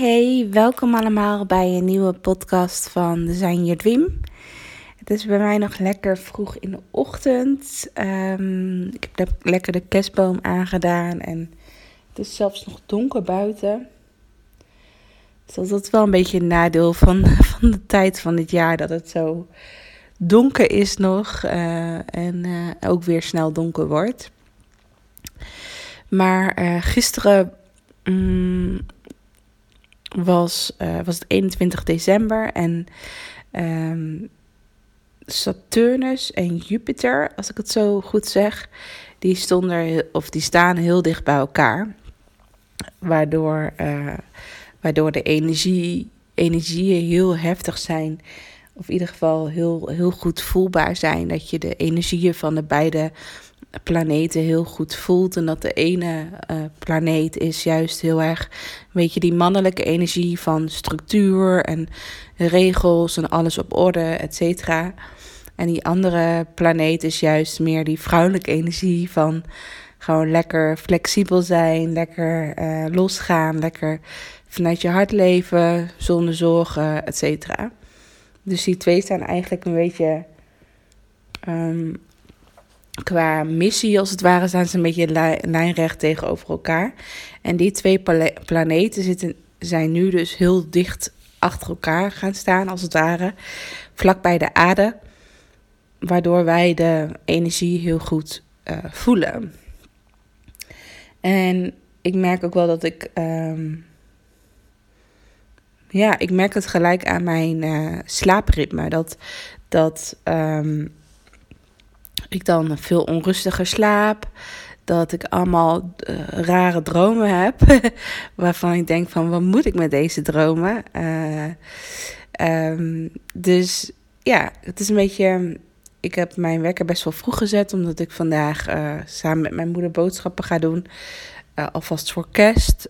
Hey, welkom allemaal bij een nieuwe podcast van Design Your Dream. Het is bij mij nog lekker vroeg in de ochtend. Ehm, ik heb lekker de kerstboom aangedaan en het is zelfs nog donker buiten. Dus dat is wel een beetje een nadeel van, van de tijd van dit jaar. Dat het zo donker is nog uh, en uh, ook weer snel donker wordt. Maar uh, gisteren um, was, was het 21 december en um, Saturnus en Jupiter, als ik het zo goed zeg, die stonden of die staan heel dicht bij elkaar. Waardoor, uh, waardoor de energie, energieën heel heftig zijn. Of in ieder geval heel, heel goed voelbaar zijn. Dat je de energieën van de beide planeten heel goed voelt. En dat de ene uh, planeet is juist heel erg, weet je, die mannelijke energie van structuur en regels en alles op orde, et cetera. En die andere planeet is juist meer die vrouwelijke energie van gewoon lekker flexibel zijn, lekker uh, losgaan, lekker vanuit je hart leven, zonder zorgen, et cetera. Dus die twee staan eigenlijk een beetje um, qua missie, als het ware, staan ze een beetje lijnrecht tegenover elkaar. En die twee planeten zitten, zijn nu dus heel dicht achter elkaar gaan staan, als het ware, vlak bij de aarde, waardoor wij de energie heel goed uh, voelen. En ik merk ook wel dat ik. Um, ja, ik merk het gelijk aan mijn uh, slaapritme. Dat, dat um, ik dan veel onrustiger slaap. Dat ik allemaal uh, rare dromen heb. waarvan ik denk van wat moet ik met deze dromen? Uh, um, dus ja, het is een beetje. Ik heb mijn wekker best wel vroeg gezet, omdat ik vandaag uh, samen met mijn moeder boodschappen ga doen. Uh, alvast voor kerst.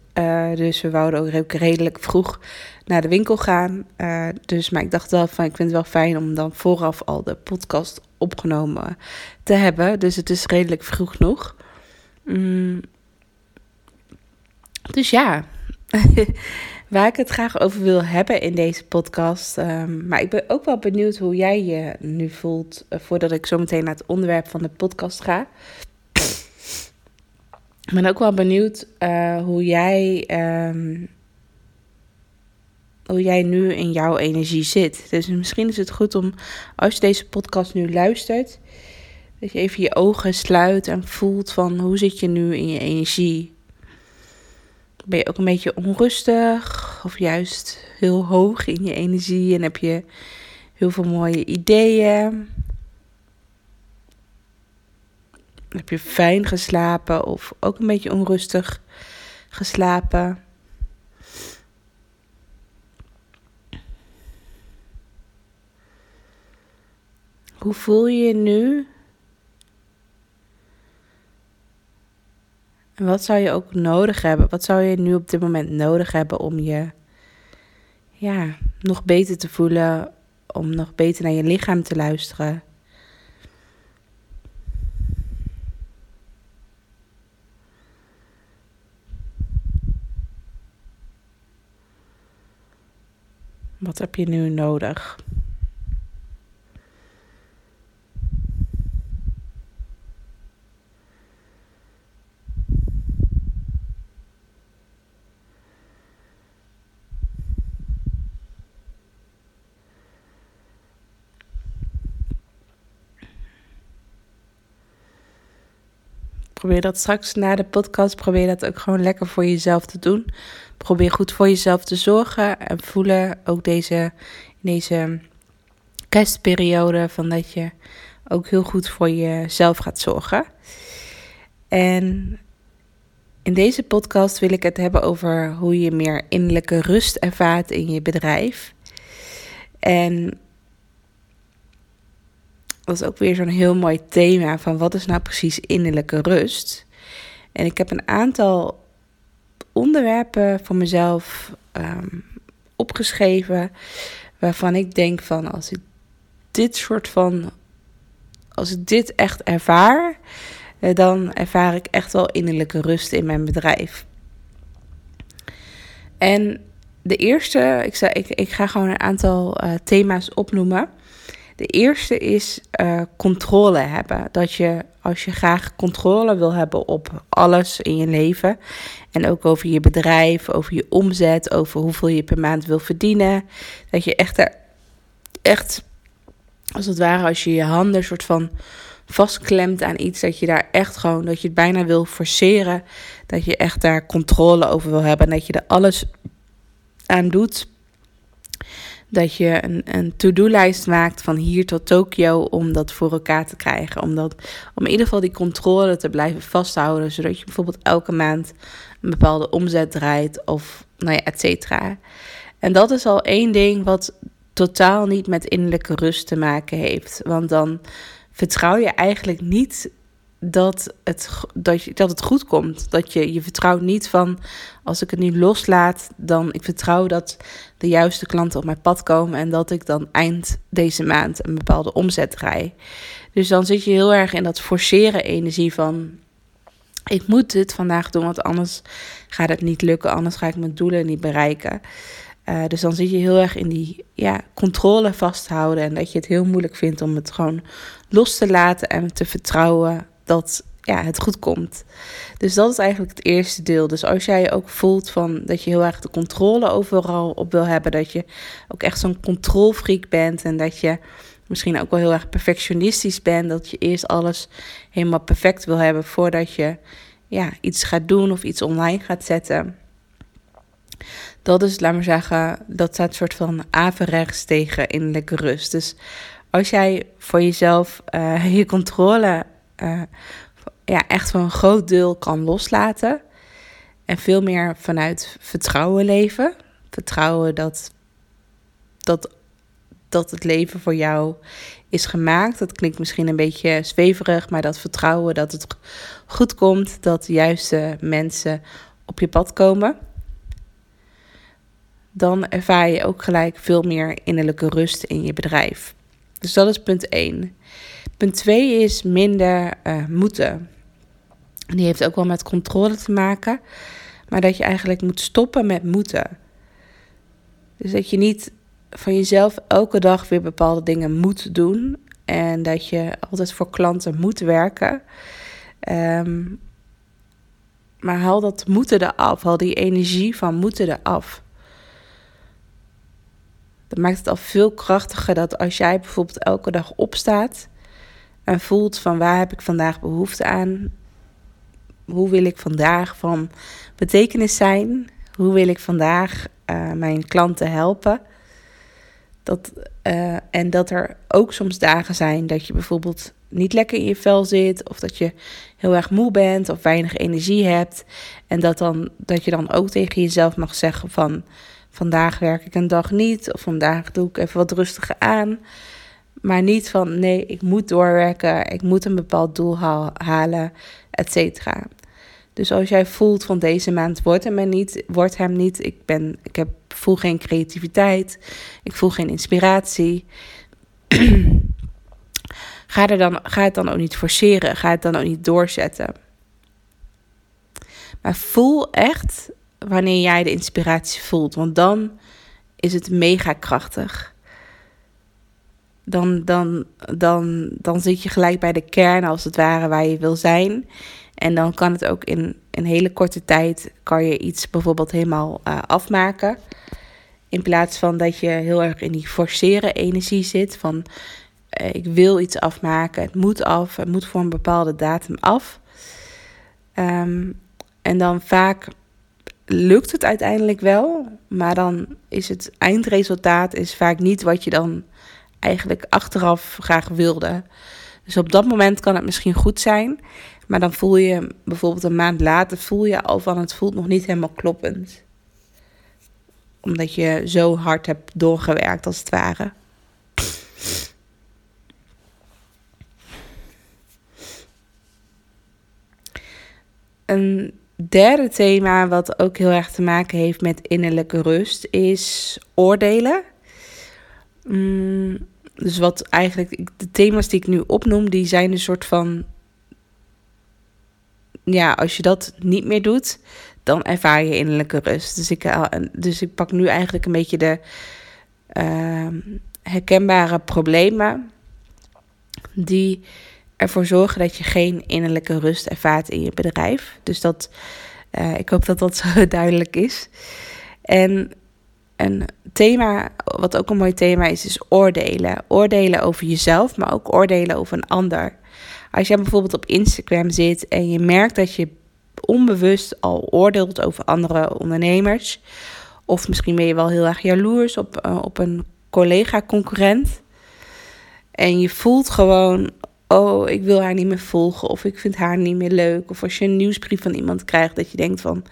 Dus we wouden ook redelijk vroeg naar de winkel gaan. dus, maar ik dacht wel van, ik vind het wel fijn om dan vooraf al de podcast opgenomen te hebben. Dus het is redelijk vroeg nog. Mm. Dus ja, waar ik het graag over wil hebben in deze podcast. Um, maar ik ben ook wel benieuwd hoe jij je nu voelt uh, voordat ik zo meteen naar het onderwerp van de podcast ga. Ik ben ook wel benieuwd uh, hoe jij. Um, hoe jij nu in jouw energie zit. Dus misschien is het goed om, als je deze podcast nu luistert, dat je even je ogen sluit en voelt van hoe zit je nu in je energie. Ben je ook een beetje onrustig of juist heel hoog in je energie en heb je heel veel mooie ideeën? Heb je fijn geslapen of ook een beetje onrustig geslapen? Hoe voel je je nu? En wat zou je ook nodig hebben? Wat zou je nu op dit moment nodig hebben om je ja, nog beter te voelen, om nog beter naar je lichaam te luisteren? Wat heb je nu nodig? Probeer dat straks na de podcast, probeer dat ook gewoon lekker voor jezelf te doen. Probeer goed voor jezelf te zorgen en voelen ook deze, deze kerstperiode van dat je ook heel goed voor jezelf gaat zorgen. En in deze podcast wil ik het hebben over hoe je meer innerlijke rust ervaart in je bedrijf. En dat is ook weer zo'n heel mooi thema van wat is nou precies innerlijke rust. En ik heb een aantal onderwerpen voor mezelf ehm, opgeschreven waarvan ik denk van als ik dit soort van als ik dit echt ervaar, eh, dan ervaar ik echt wel innerlijke rust in mijn bedrijf. En de eerste, ik, zei, ik, ik ga gewoon een aantal uh, thema's opnoemen. De eerste is uh, controle hebben. Dat je als je graag controle wil hebben op alles in je leven. En ook over je bedrijf, over je omzet, over hoeveel je per maand wil verdienen. Dat je echt, echt als het ware, als je je handen soort van vastklemt aan iets, dat je daar echt gewoon, dat je het bijna wil forceren. Dat je echt daar controle over wil hebben. En dat je er alles aan doet dat je een, een to-do-lijst maakt van hier tot Tokio om dat voor elkaar te krijgen. Om, dat, om in ieder geval die controle te blijven vasthouden, zodat je bijvoorbeeld elke maand een bepaalde omzet draait of nou ja, et cetera. En dat is al één ding wat totaal niet met innerlijke rust te maken heeft. Want dan vertrouw je eigenlijk niet dat het, dat, je, dat het goed komt. Dat je, je vertrouwt niet van als ik het nu loslaat, dan ik vertrouw dat de juiste klanten op mijn pad komen en dat ik dan eind deze maand een bepaalde omzet draai. Dus dan zit je heel erg in dat forceren energie van ik moet dit vandaag doen, want anders gaat het niet lukken, anders ga ik mijn doelen niet bereiken. Uh, dus dan zit je heel erg in die ja, controle vasthouden en dat je het heel moeilijk vindt om het gewoon los te laten en te vertrouwen dat ja, het goed komt. Dus dat is eigenlijk het eerste deel. Dus als jij ook voelt van dat je heel erg de controle overal op wil hebben, dat je ook echt zo'n controlfreak bent en dat je misschien ook wel heel erg perfectionistisch bent, dat je eerst alles helemaal perfect wil hebben voordat je ja, iets gaat doen of iets online gaat zetten. Dat is, laat maar zeggen, dat staat soort van averechts tegen innerlijke rust. Dus als jij voor jezelf uh, je controle uh, ja, echt voor een groot deel kan loslaten. En veel meer vanuit vertrouwen leven. Vertrouwen dat, dat, dat het leven voor jou is gemaakt. Dat klinkt misschien een beetje zweverig, maar dat vertrouwen dat het goed komt. Dat de juiste mensen op je pad komen. Dan ervaar je ook gelijk veel meer innerlijke rust in je bedrijf. Dus dat is punt 1. Punt 2 is minder uh, moeten. Die heeft ook wel met controle te maken. Maar dat je eigenlijk moet stoppen met moeten. Dus dat je niet van jezelf elke dag weer bepaalde dingen moet doen. En dat je altijd voor klanten moet werken. Um, maar haal dat moeten eraf. Haal die energie van moeten eraf. Dat maakt het al veel krachtiger dat als jij bijvoorbeeld elke dag opstaat en voelt van waar heb ik vandaag behoefte aan? Hoe wil ik vandaag van betekenis zijn? Hoe wil ik vandaag uh, mijn klanten helpen? Dat, uh, en dat er ook soms dagen zijn dat je bijvoorbeeld niet lekker in je vel zit, of dat je heel erg moe bent of weinig energie hebt. En dat, dan, dat je dan ook tegen jezelf mag zeggen van vandaag werk ik een dag niet, of vandaag doe ik even wat rustiger aan. Maar niet van nee, ik moet doorwerken, ik moet een bepaald doel halen, et cetera. Dus als jij voelt van deze maand wordt hem niet, wordt hem niet, ik, ben, ik heb, voel geen creativiteit, ik voel geen inspiratie. ga, er dan, ga het dan ook niet forceren, ga het dan ook niet doorzetten. Maar voel echt wanneer jij de inspiratie voelt, want dan is het mega krachtig dan, dan, dan, dan zit je gelijk bij de kern als het ware waar je wil zijn. En dan kan het ook in een hele korte tijd kan je iets bijvoorbeeld helemaal uh, afmaken. In plaats van dat je heel erg in die forceren energie zit van uh, ik wil iets afmaken, het moet af, het moet voor een bepaalde datum af. Um, en dan vaak lukt het uiteindelijk wel, maar dan is het eindresultaat is vaak niet wat je dan eigenlijk achteraf graag wilde. Dus op dat moment kan het misschien goed zijn. Maar dan voel je bijvoorbeeld een maand later voel je al van het voelt nog niet helemaal kloppend. Omdat je zo hard hebt doorgewerkt als het ware. Een derde thema wat ook heel erg te maken heeft met innerlijke rust is oordelen. Mm, dus wat eigenlijk de thema's die ik nu opnoem, die zijn een soort van ja, als je dat niet meer doet, dan ervaar je innerlijke rust. Dus ik, eh, dus ik pak nu eigenlijk een beetje de uh, herkenbare problemen die ervoor zorgen dat je geen innerlijke rust ervaart in je bedrijf. Dus dat, uh, ik hoop dat dat zo duidelijk is. En een thema, wat ook een mooi thema is, is oordelen. Oordelen over jezelf, maar ook oordelen over een ander. Als jij bijvoorbeeld op Instagram zit en je merkt dat je onbewust al oordeelt over andere ondernemers, of misschien ben je wel heel erg jaloers op, uh, op een collega-concurrent, en je voelt gewoon, oh, ik wil haar niet meer volgen, of ik vind haar niet meer leuk, of als je een nieuwsbrief van iemand krijgt dat je denkt van,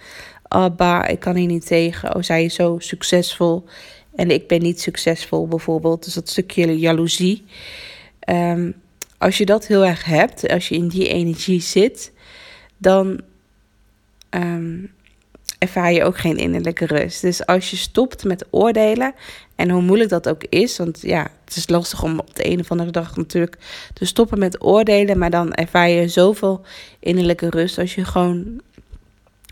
bah, ik kan hier niet tegen, oh, zij is zo succesvol en ik ben niet succesvol bijvoorbeeld. Dus dat stukje jaloezie. Um, als je dat heel erg hebt, als je in die energie zit, dan um, ervaar je ook geen innerlijke rust. Dus als je stopt met oordelen, en hoe moeilijk dat ook is, want ja, het is lastig om op de een of andere dag natuurlijk te stoppen met oordelen, maar dan ervaar je zoveel innerlijke rust als je gewoon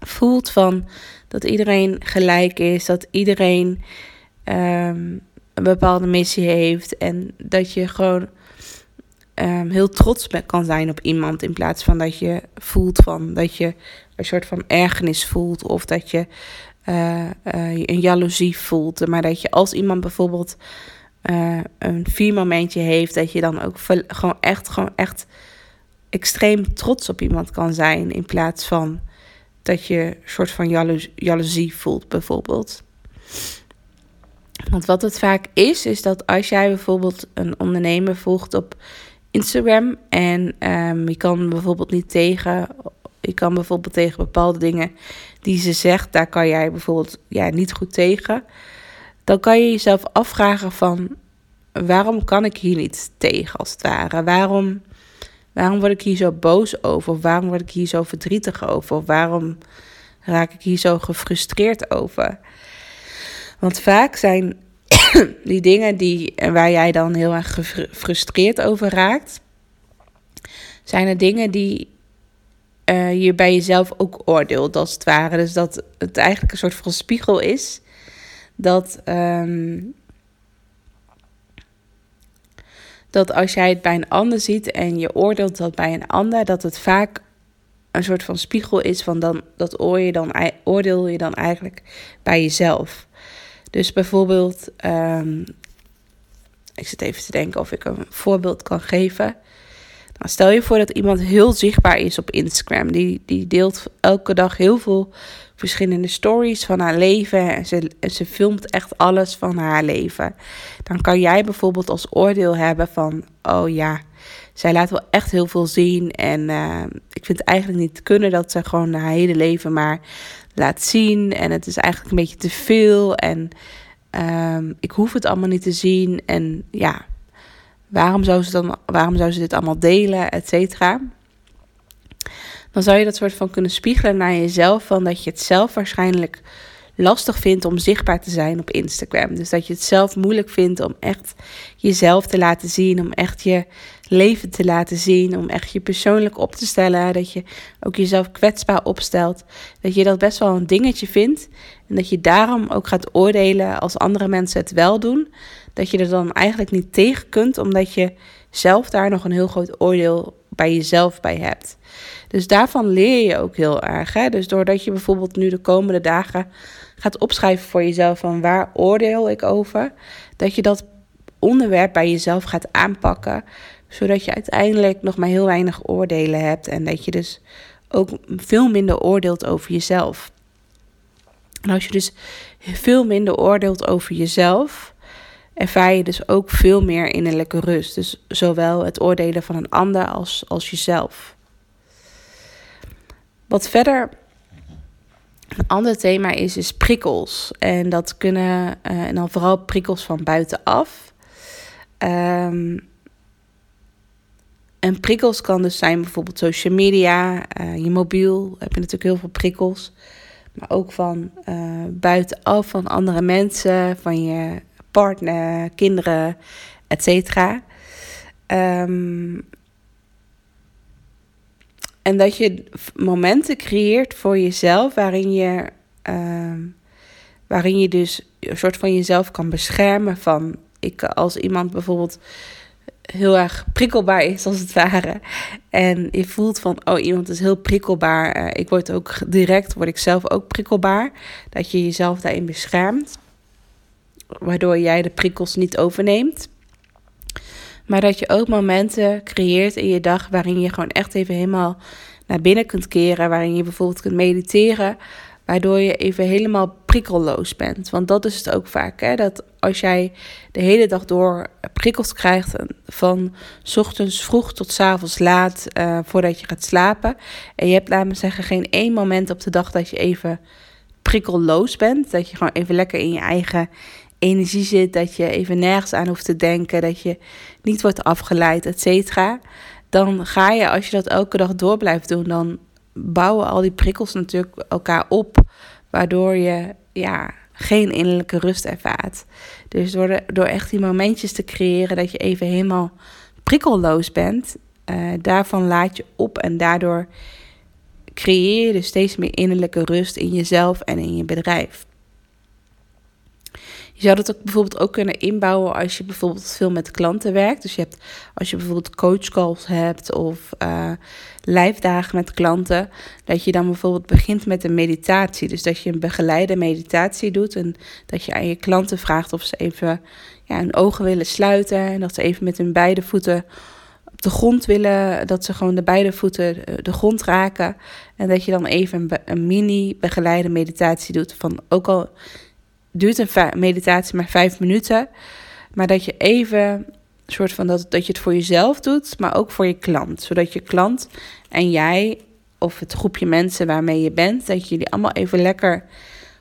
voelt van dat iedereen gelijk is, dat iedereen um, een bepaalde missie heeft en dat je gewoon um, heel trots kan zijn op iemand. In plaats van dat je voelt van dat je een soort van ergernis voelt. Of dat je uh, uh, een jaloezie voelt. Maar dat je als iemand bijvoorbeeld uh, een momentje heeft, dat je dan ook gewoon echt, gewoon echt extreem trots op iemand kan zijn. In plaats van dat je een soort van jaloezie voelt, bijvoorbeeld. Want wat het vaak is, is dat als jij bijvoorbeeld een ondernemer volgt op Instagram. En um, je kan bijvoorbeeld niet tegen. Je kan bijvoorbeeld tegen bepaalde dingen die ze zegt, daar kan jij bijvoorbeeld ja, niet goed tegen. Dan kan je jezelf afvragen van waarom kan ik hier niet tegen als het ware? Waarom, waarom word ik hier zo boos over? Of waarom word ik hier zo verdrietig over? Of waarom raak ik hier zo gefrustreerd over? Want vaak zijn die dingen die, waar jij dan heel erg gefrustreerd over raakt, zijn er dingen die uh, je bij jezelf ook oordeelt, als het ware. Dus dat het eigenlijk een soort van spiegel is. Dat, um, dat als jij het bij een ander ziet en je oordeelt dat bij een ander, dat het vaak een soort van spiegel is van dan, dat je dan, oordeel je dan eigenlijk bij jezelf. Dus bijvoorbeeld, um, ik zit even te denken of ik een voorbeeld kan geven. Nou, stel je voor dat iemand heel zichtbaar is op Instagram. Die, die deelt elke dag heel veel verschillende stories van haar leven. En ze, en ze filmt echt alles van haar leven. Dan kan jij bijvoorbeeld als oordeel hebben van: oh ja, zij laat wel echt heel veel zien. En uh, ik vind het eigenlijk niet kunnen dat ze gewoon haar hele leven maar laat zien. En het is eigenlijk een beetje te veel. En um, ik hoef het allemaal niet te zien. En ja, waarom zou ze, dan, waarom zou ze dit allemaal delen, et cetera? Dan zou je dat soort van kunnen spiegelen naar jezelf. Van dat je het zelf waarschijnlijk lastig vindt om zichtbaar te zijn op Instagram. Dus dat je het zelf moeilijk vindt om echt jezelf te laten zien, om echt je leven te laten zien, om echt je persoonlijk op te stellen, dat je ook jezelf kwetsbaar opstelt, dat je dat best wel een dingetje vindt en dat je daarom ook gaat oordelen als andere mensen het wel doen, dat je er dan eigenlijk niet tegen kunt, omdat je zelf daar nog een heel groot oordeel bij jezelf bij hebt. Dus daarvan leer je ook heel erg. Hè? Dus doordat je bijvoorbeeld nu de komende dagen gaat opschrijven voor jezelf van waar oordeel ik over, dat je dat onderwerp bij jezelf gaat aanpakken, zodat je uiteindelijk nog maar heel weinig oordelen hebt en dat je dus ook veel minder oordeelt over jezelf. En als je dus veel minder oordeelt over jezelf, ervaar je dus ook veel meer innerlijke rust. Dus zowel het oordelen van een ander als, als jezelf. Wat verder een ander thema is, is prikkels. En dat kunnen, uh, en dan vooral prikkels van buitenaf. Um, en prikkels kan dus zijn bijvoorbeeld social media, uh, je mobiel, heb je natuurlijk heel veel prikkels. Maar ook van uh, buitenaf, van andere mensen, van je partner, kinderen, et cetera. Um, en dat je momenten creëert voor jezelf waarin je, uh, waarin je dus een soort van jezelf kan beschermen van ik als iemand bijvoorbeeld heel erg prikkelbaar is als het ware en je voelt van oh iemand is heel prikkelbaar uh, ik word ook direct word ik zelf ook prikkelbaar dat je jezelf daarin beschermt waardoor jij de prikkels niet overneemt maar dat je ook momenten creëert in je dag waarin je gewoon echt even helemaal naar binnen kunt keren. Waarin je bijvoorbeeld kunt mediteren. Waardoor je even helemaal prikkelloos bent. Want dat is het ook vaak. Hè? Dat als jij de hele dag door prikkels krijgt. Van ochtends vroeg tot s avonds laat. Uh, voordat je gaat slapen. En je hebt, laten we zeggen, geen één moment op de dag dat je even prikkelloos bent. Dat je gewoon even lekker in je eigen energie zit, dat je even nergens aan hoeft te denken, dat je niet wordt afgeleid, et cetera. Dan ga je, als je dat elke dag door blijft doen, dan bouwen al die prikkels natuurlijk elkaar op, waardoor je ja, geen innerlijke rust ervaart. Dus door, door echt die momentjes te creëren dat je even helemaal prikkelloos bent, uh, daarvan laat je op en daardoor creëer je dus steeds meer innerlijke rust in jezelf en in je bedrijf. Je zou dat ook bijvoorbeeld ook kunnen inbouwen als je bijvoorbeeld veel met klanten werkt. Dus je hebt, als je bijvoorbeeld coachcalls hebt of uh, live dagen met klanten, dat je dan bijvoorbeeld begint met een meditatie. Dus dat je een begeleide meditatie doet en dat je aan je klanten vraagt of ze even ja, hun ogen willen sluiten en dat ze even met hun beide voeten op de grond willen, dat ze gewoon de beide voeten eh, de grond raken. En dat je dan even een, een mini begeleide meditatie doet van ook al duurt een meditatie maar vijf minuten. Maar dat je even soort van dat, dat je het voor jezelf doet, maar ook voor je klant. Zodat je klant en jij, of het groepje mensen waarmee je bent, dat jullie allemaal even lekker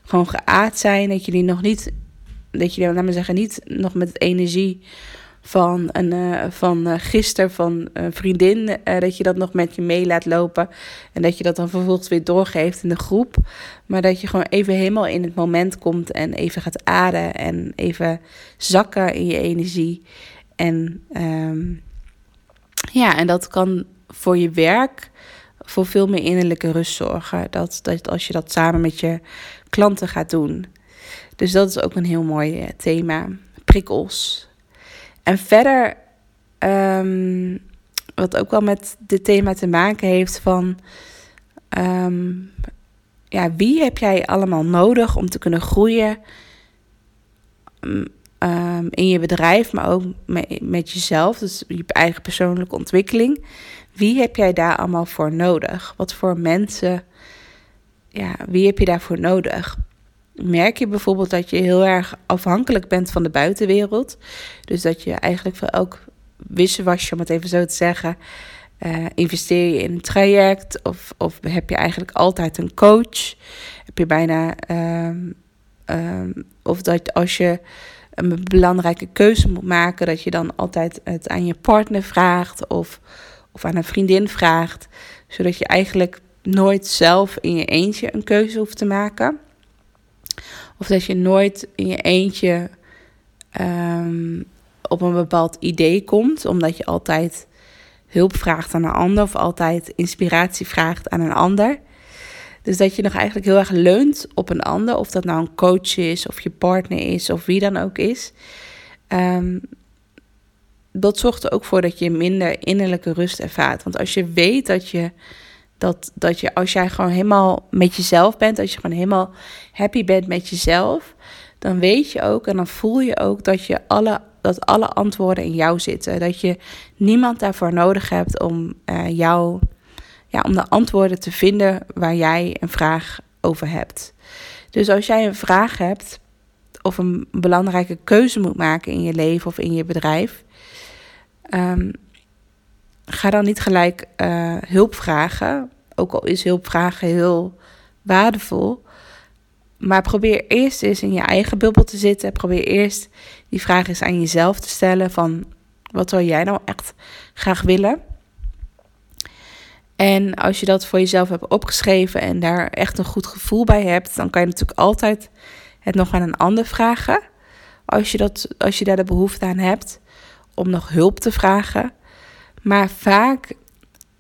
gewoon geaard zijn. Dat jullie nog niet, dat jullie, laat maar zeggen, niet nog met energie van, een, uh, van uh, gisteren van een vriendin. Uh, dat je dat nog met je mee laat lopen. En dat je dat dan vervolgens weer doorgeeft in de groep. Maar dat je gewoon even helemaal in het moment komt en even gaat ademen. En even zakken in je energie. En um, ja, en dat kan voor je werk voor veel meer innerlijke rust zorgen. Dat, dat als je dat samen met je klanten gaat doen. Dus dat is ook een heel mooi thema. Prikkels. En verder, um, wat ook wel met dit thema te maken heeft van... Um, ja, wie heb jij allemaal nodig om te kunnen groeien um, in je bedrijf, maar ook met jezelf, dus je eigen persoonlijke ontwikkeling. Wie heb jij daar allemaal voor nodig? Wat voor mensen, ja, wie heb je daarvoor nodig? Merk je bijvoorbeeld dat je heel erg afhankelijk bent van de buitenwereld. Dus dat je eigenlijk voor elk wisselwasje, om het even zo te zeggen, uh, investeer je in een traject of, of heb je eigenlijk altijd een coach? Heb je bijna, um, um, of dat als je een belangrijke keuze moet maken, dat je dan altijd het aan je partner vraagt of, of aan een vriendin vraagt, zodat je eigenlijk nooit zelf in je eentje een keuze hoeft te maken. Of dat je nooit in je eentje um, op een bepaald idee komt, omdat je altijd hulp vraagt aan een ander of altijd inspiratie vraagt aan een ander. Dus dat je nog eigenlijk heel erg leunt op een ander, of dat nou een coach is, of je partner is, of wie dan ook is. Um, dat zorgt er ook voor dat je minder innerlijke rust ervaart. Want als je weet dat je dat, dat je als jij gewoon helemaal met jezelf bent, als je gewoon helemaal happy bent met jezelf, dan weet je ook en dan voel je ook dat, je alle, dat alle antwoorden in jou zitten. Dat je niemand daarvoor nodig hebt om uh, jou, ja, om de antwoorden te vinden waar jij een vraag over hebt. Dus als jij een vraag hebt of een belangrijke keuze moet maken in je leven of in je bedrijf, um, ga dan niet gelijk uh, hulp vragen. Ook al is hulp vragen heel waardevol. Maar probeer eerst eens in je eigen bubbel te zitten. Probeer eerst die vraag eens aan jezelf te stellen van wat zou jij nou echt graag willen? En als je dat voor jezelf hebt opgeschreven en daar echt een goed gevoel bij hebt, dan kan je natuurlijk altijd het nog aan een ander vragen. Als je, dat, als je daar de behoefte aan hebt om nog hulp te vragen. Maar vaak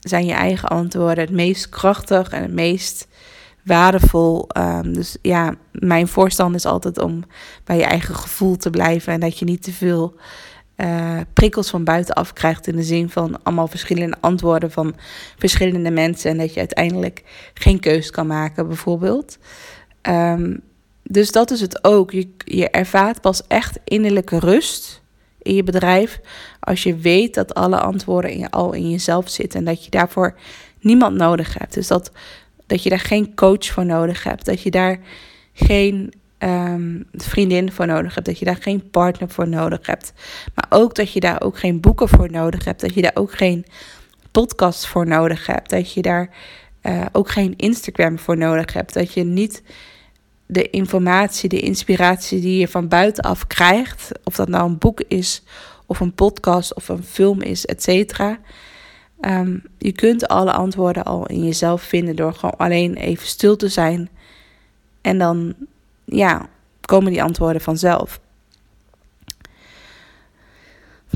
zijn je eigen antwoorden het meest krachtig en het meest waardevol. Um, dus ja, mijn voorstand is altijd om bij je eigen gevoel te blijven en dat je niet te veel uh, prikkels van buitenaf krijgt in de zin van allemaal verschillende antwoorden van verschillende mensen en dat je uiteindelijk geen keuze kan maken, bijvoorbeeld. Um, dus dat is het ook. Je, je ervaart pas echt innerlijke rust in je bedrijf als je weet dat alle antwoorden in je, al in jezelf zitten en dat je daarvoor niemand nodig hebt. Dus dat, dat je daar geen coach voor nodig hebt, dat je daar geen um, vriendin voor nodig hebt, dat je daar geen partner voor nodig hebt, maar ook dat je daar ook geen boeken voor nodig hebt, dat je daar ook geen podcast voor nodig hebt, dat je daar uh, ook geen Instagram voor nodig hebt, dat je niet de informatie, de inspiratie die je van buitenaf krijgt, of dat nou een boek is, of een podcast, of een film is, et cetera. Um, je kunt alle antwoorden al in jezelf vinden door gewoon alleen even stil te zijn. En dan, ja, komen die antwoorden vanzelf.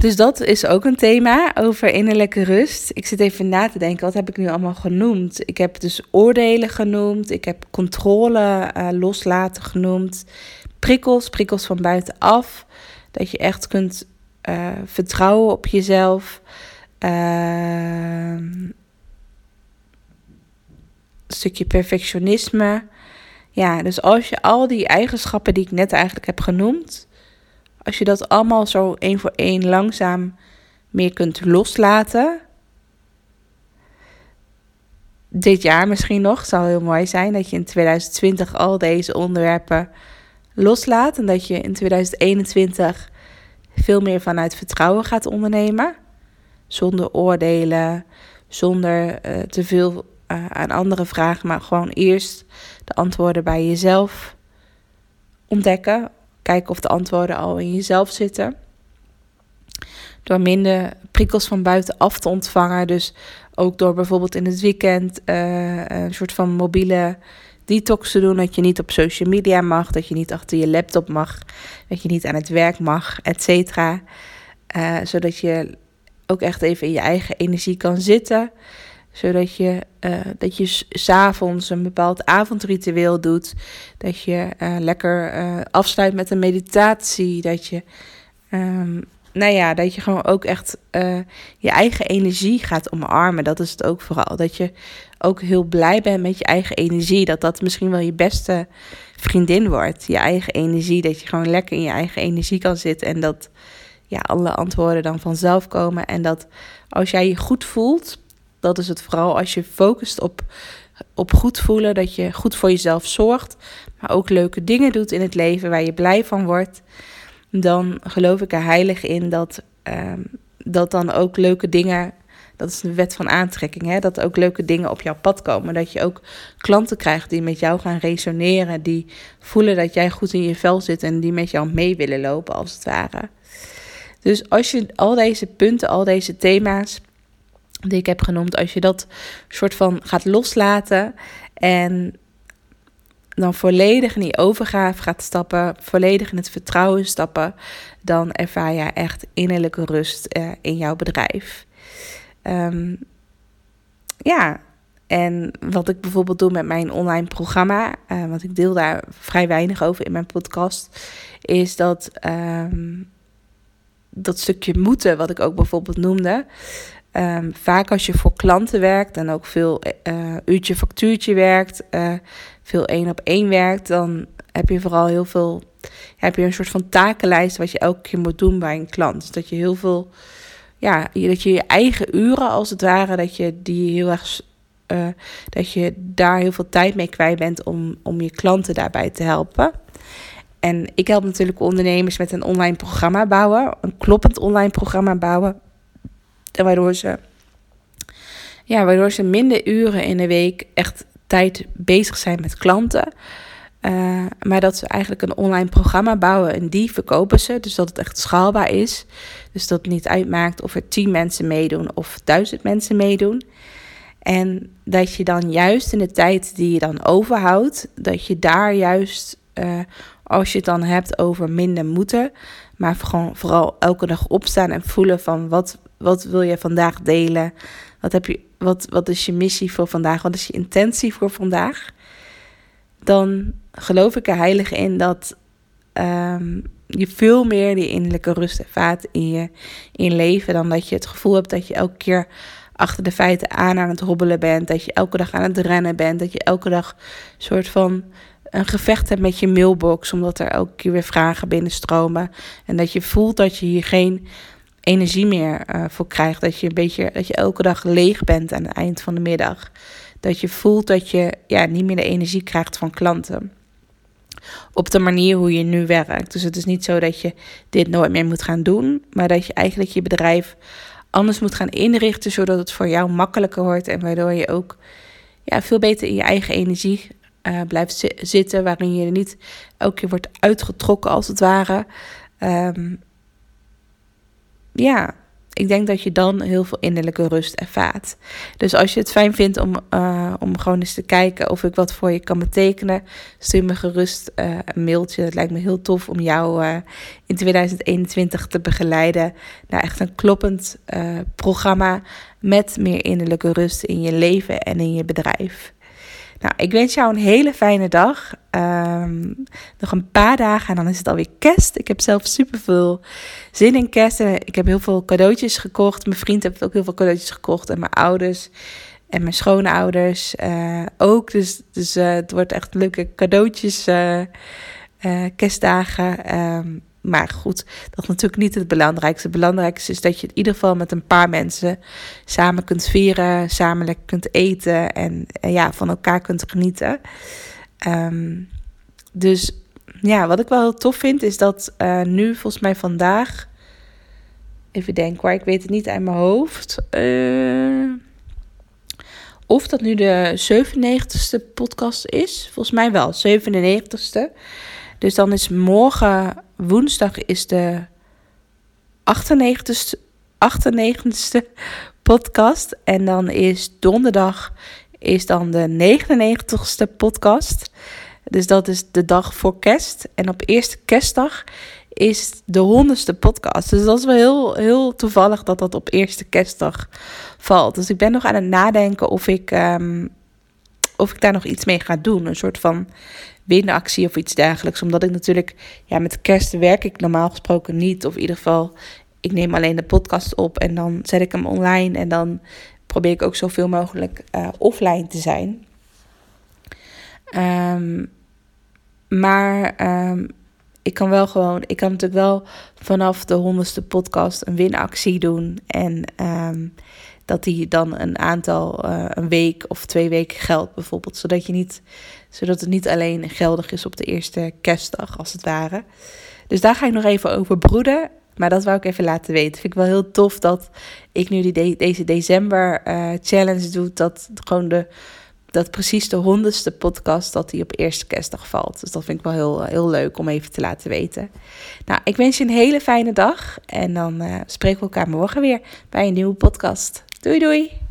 Dus dat is ook een thema over innerlijke rust. Ik zit even na te denken, wat heb ik nu allemaal genoemd? Ik heb dus oordelen genoemd, ik heb controle uh, loslaten genoemd, prikkels, prikkels van buitenaf. Dat je echt kunt uh, vertrouwen op jezelf. Uh, stukje perfectionisme. Ja, dus als je al die eigenschappen die ik net eigenlijk heb genoemd, als je dat allemaal zo één voor één langzaam meer kunt loslaten. Dit jaar misschien nog, zou heel mooi zijn dat je in 2020 al deze onderwerpen loslaat. En dat je in 2021 veel meer vanuit vertrouwen gaat ondernemen. Zonder oordelen, zonder uh, te veel uh, aan andere vragen, maar gewoon eerst de antwoorden bij jezelf ontdekken kijken of de antwoorden al in jezelf zitten. Door minder prikkels van buitenaf te ontvangen. Dus ook door bijvoorbeeld in het weekend uh, een soort van mobiele detox te doen. Dat je niet op social media mag, dat je niet achter je laptop mag, dat je niet aan het werk mag, et cetera. Uh, zodat je ook echt even in je eigen energie kan zitten zodat je, uh, dat je s'avonds een bepaald avondritueel doet. Dat je uh, lekker uh, afsluit met een meditatie. Dat je, um, nou ja, dat je gewoon ook echt je eigen energie gaat omarmen. Dat is het ook vooral. Dat je ook heel blij bent met je eigen energie. Dat dat misschien wel je beste vriendin wordt. Je eigen energie. Dat je gewoon lekker in je eigen energie kan zitten. En dat ja, alle antwoorden dan vanzelf komen. En dat als jij je goed voelt dat is het vooral als je focust op, op goed voelen, dat je goed voor jezelf zorgt, maar ook leuke dingen doet in het leven waar je blij van wordt. Dan geloof ik er heilig in dat, um, dat dan ook leuke dingen dat is de wet van aantrekking, hè? dat ook leuke dingen op jouw pad komen. Dat je ook klanten krijgt die met jou gaan resoneren, die voelen dat jij goed in je vel zit en die met jou mee willen lopen, als het ware. Dus als je al deze punten, al deze thema's die ik heb genoemd, als je dat soort van gaat loslaten en dan volledig in die overgave gaat stappen, volledig in het vertrouwen stappen, dan ervaar je echt innerlijke rust uh, in jouw bedrijf. Um, ja, en wat ik bijvoorbeeld doe met mijn online programma, uh, want ik deel daar vrij weinig over in mijn podcast, is dat um, dat stukje moeten, wat ik ook bijvoorbeeld noemde. Um, vaak als je voor klanten werkt en ook veel uh, uurtje factuurtje werkt, uh, veel één op één werkt, dan heb je vooral heel veel, heb je een soort van takenlijst wat je elke keer moet doen bij een klant. Dus dat je heel veel, ja, dat je je eigen uren als het ware, dat je die heel erg, dat je daar heel veel tijd mee kwijt bent om, om je klanten daarbij te helpen. En ik help natuurlijk ondernemers met een online programma bouwen, een kloppend online programma bouwen. En waardoor ze, ja, waardoor ze minder uren in de week echt tijd bezig zijn met klanten. Uh, maar dat ze eigenlijk een online programma bouwen en die verkopen ze. Dus dat het echt schaalbaar is. Dus dat het niet uitmaakt of er tien mensen meedoen of duizend mensen meedoen. En dat je dan juist in de tijd die je dan overhoudt, dat je daar juist, uh, als je het dan hebt over minder moeten, maar gewoon vooral elke dag opstaan en voelen van wat, wat wil je vandaag delen? Wat, heb je, wat, wat is je missie voor vandaag? Wat is je intentie voor vandaag? Dan geloof ik er heilig in dat um, je veel meer die innerlijke rust ervaart in je, in leven. Dan dat je het gevoel hebt dat je elke keer achter de feiten aan aan het hobbelen bent. Dat je elke dag aan het rennen bent. Dat je elke dag een soort van een gevecht hebt met je mailbox. Omdat er elke keer weer vragen binnenstromen. En dat je voelt dat je hier geen energie meer uh, voor krijgt. Dat je een beetje dat je elke dag leeg bent aan het eind van de middag. Dat je voelt dat je ja, niet meer de energie krijgt van klanten. Op de manier hoe je nu werkt. Dus het is niet zo dat je dit nooit meer moet gaan doen. Maar dat je eigenlijk je bedrijf anders moet gaan inrichten. Zodat het voor jou makkelijker wordt. En waardoor je ook ja, veel beter in je eigen energie uh, blijft zitten. Waarin je niet elke keer wordt uitgetrokken als het ware. Um, ja, ik denk dat je dan heel veel innerlijke rust ervaart. Dus als je het fijn vindt om, uh, om gewoon eens te kijken of ik wat voor je kan betekenen, stuur me gerust uh, een mailtje. Het lijkt me heel tof om jou uh, in 2021 te begeleiden naar echt een kloppend programma met meer innerlijke rust in je leven en in je bedrijf. Nou, ik wens jou een hele fijne dag. Um, nog een paar dagen en dan is het alweer kerst. Ik heb zelf super veel zin in kerst. Ik heb heel veel cadeautjes gekocht. Mijn vriend heeft ook heel veel cadeautjes gekocht. En mijn ouders en mijn schoonouders uh, ook. Dus, dus uh, het wordt echt leuke cadeautjes, uh, kerstdagen. Um, maar goed, dat is natuurlijk niet het belangrijkste. Het belangrijkste is dat je in ieder geval met een paar mensen samen kunt vieren, samen lekker kunt eten en, ja, van elkaar kunt genieten. Um, dus ja, wat ik wel heel tof vind is dat uh, nu volgens mij vandaag, even denken waar, ik weet het niet uit mijn hoofd. Uh, of dat nu de 97ste podcast is. Volgens mij wel, 97ste. Dus dan is morgen woensdag is de 98ste, 98ste podcast. En dan is donderdag is dan de 99ste podcast. Dus dat is de dag voor kerst. En op eerste kerstdag is de honderdste podcast. Dus dat is wel heel, heel toevallig dat dat op eerste kerstdag valt. Dus ik ben nog aan het nadenken of ik, um, of ik daar nog iets mee ga doen. Een soort van winactie of iets dergelijks. Omdat ik natuurlijk, ja, met kerst werk ik normaal gesproken niet. Of in ieder geval, ik neem alleen de podcast op en dan zet ik hem online. En dan probeer ik ook zoveel mogelijk uh, offline te zijn. Um, maar um, ik kan wel gewoon, ik kan natuurlijk wel vanaf de honderdste podcast een winactie doen. En um, dat die dan een aantal, uh, een week of twee weken geldt bijvoorbeeld. Zodat, je niet, zodat het niet alleen geldig is op de eerste kerstdag als het ware. Dus daar ga ik nog even over broeden. Maar dat wou ik even laten weten. Vind ik wel heel tof dat ik nu die de deze december uh, challenge doe. Dat gewoon de dat precies de honderdste podcast dat die op eerste kerstdag valt. Dus dat vind ik wel heel, heel leuk om even te laten weten. Nou, ik wens je een hele fijne dag. En dan uh, spreken we elkaar morgen weer bij een nieuwe podcast. Doei doei!